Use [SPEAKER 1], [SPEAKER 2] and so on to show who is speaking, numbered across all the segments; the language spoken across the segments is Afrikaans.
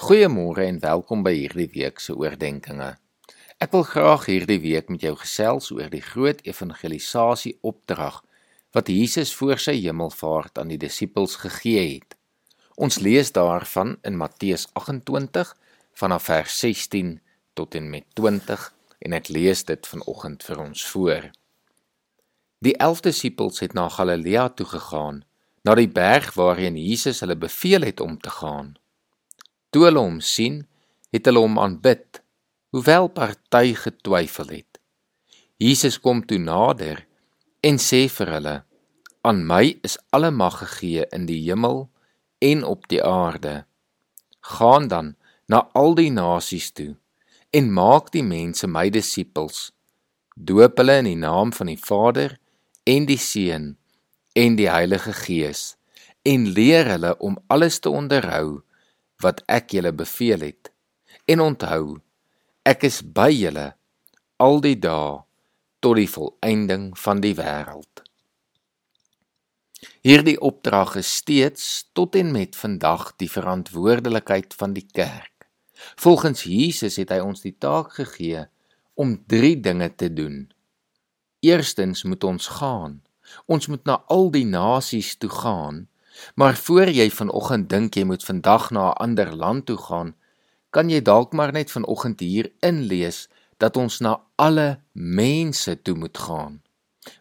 [SPEAKER 1] Goeiemôre en welkom by hierdie week se oordeenkings. Ek wil graag hierdie week met jou gesels oor die groot evangelisasie opdrag wat Jesus voor sy hemelvaart aan die disippels gegee het. Ons lees daarvan in Matteus 28 vanaf vers 16 tot en met 20 en ek lees dit vanoggend vir ons voor. Die 11 disippels het na Galilea toe gegaan, na die berg waarheen Jesus hulle beveel het om te gaan. Toe hulle hom sien, het hulle hom aanbid, hoewel party getwyfel het. Jesus kom toe nader en sê vir hulle: "Aan my is alle mag gegee in die hemel en op die aarde. Gaan dan na al die nasies toe en maak die mense my disippels. Doop hulle in die naam van die Vader en die Seun en die Heilige Gees en leer hulle om alles te onderhou wat ek julle beveel het. En onthou, ek is by julle al die dae tot die volëinding van die wêreld. Hierdie opdrag is steeds tot en met vandag die verantwoordelikheid van die kerk. Volgens Jesus het hy ons die taak gegee om 3 dinge te doen. Eerstens moet ons gaan. Ons moet na al die nasies toe gaan Maar voor jy vanoggend dink jy moet vandag na 'n ander land toe gaan, kan jy dalk maar net vanoggend hier inlees dat ons na alle mense toe moet gaan.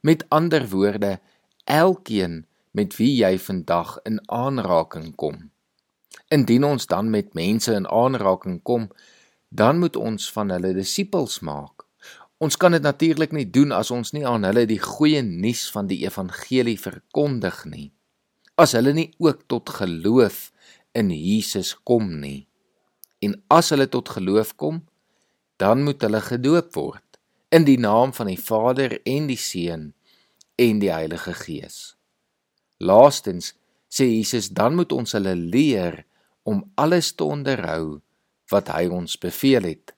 [SPEAKER 1] Met ander woorde, elkeen met wie jy vandag in aanraking kom. Indien ons dan met mense in aanraking kom, dan moet ons van hulle disippels maak. Ons kan dit natuurlik nie doen as ons nie aan hulle die goeie nuus van die evangelie verkondig nie as hulle nie ook tot geloof in Jesus kom nie. En as hulle tot geloof kom, dan moet hulle gedoop word in die naam van die Vader en die Seun en die Heilige Gees. Laastens sê Jesus dan moet ons hulle leer om alles te onderhou wat hy ons beveel het.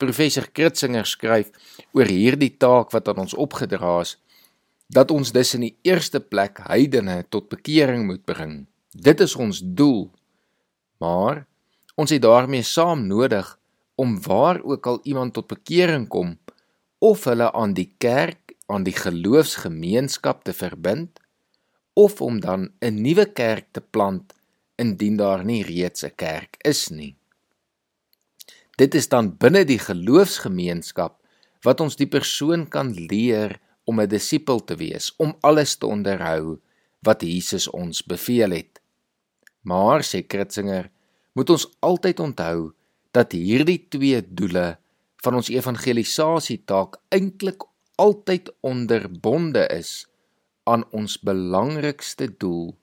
[SPEAKER 1] Professor Kritzinger skryf oor hierdie taak wat aan ons opgedra is dat ons dus in die eerste plek heidene tot bekering moet bring. Dit is ons doel. Maar ons het daarmee saam nodig om waar ook al iemand tot bekering kom of hulle aan die kerk, aan die geloofsgemeenskap te verbind of om dan 'n nuwe kerk te plant indien daar nie reeds 'n kerk is nie. Dit is dan binne die geloofsgemeenskap wat ons die persoon kan leer om 'n disipel te wees, om alles te onderhou wat Jesus ons beveel het. Maar sê Kritzinger, moet ons altyd onthou dat hierdie twee doele van ons evangelisasietaak eintlik altyd onderbonde is aan ons belangrikste doel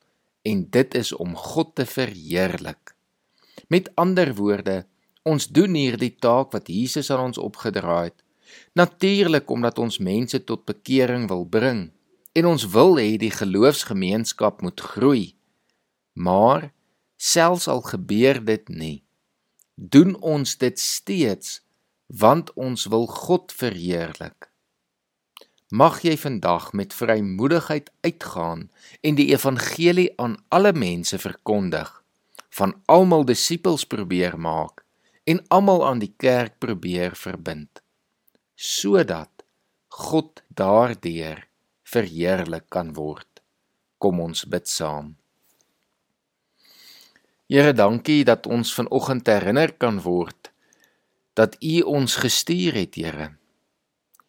[SPEAKER 1] en dit is om God te verheerlik. Met ander woorde, ons doen hierdie taak wat Jesus aan ons opgedra het Natuurlik omdat ons mense tot bekering wil bring en ons wil hê die geloofsgemeenskap moet groei. Maar selfs al gebeur dit nie, doen ons dit steeds want ons wil God verheerlik. Mag jy vandag met vrymoedigheid uitgaan en die evangelie aan alle mense verkondig, van almal disippels probeer maak en almal aan die kerk probeer verbind sodat God daardeur verheerlik kan word. Kom ons bid saam. Here, dankie dat ons vanoggend herinner kan word dat U ons gestuur het, Here.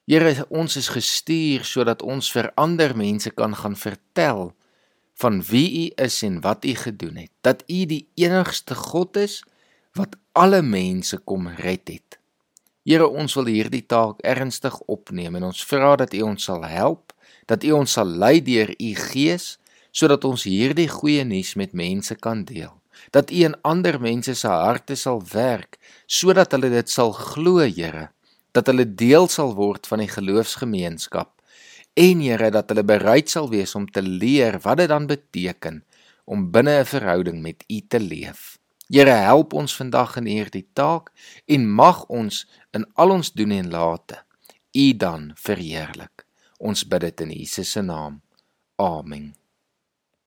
[SPEAKER 1] Here, ons is gestuur sodat ons vir ander mense kan gaan vertel van wie U is en wat U gedoen het. Dat U die enigste God is wat alle mense kom red het. Here, ons wil hierdie taak ernstig opneem en ons vra dat U ons sal help, dat U ons sal lei deur U Gees sodat ons hierdie goeie nuus met mense kan deel. Dat U in ander mense se harte sal werk sodat hulle dit sal glo, Here, dat hulle deel sal word van die geloofsgemeenskap. En Here, dat hulle bereid sal wees om te leer wat dit dan beteken om binne 'n verhouding met U te leef. Here help ons vandag in hierdie taak en mag ons in al ons doen en late U dan verheerlik. Ons bid dit in Jesus se naam. Amen.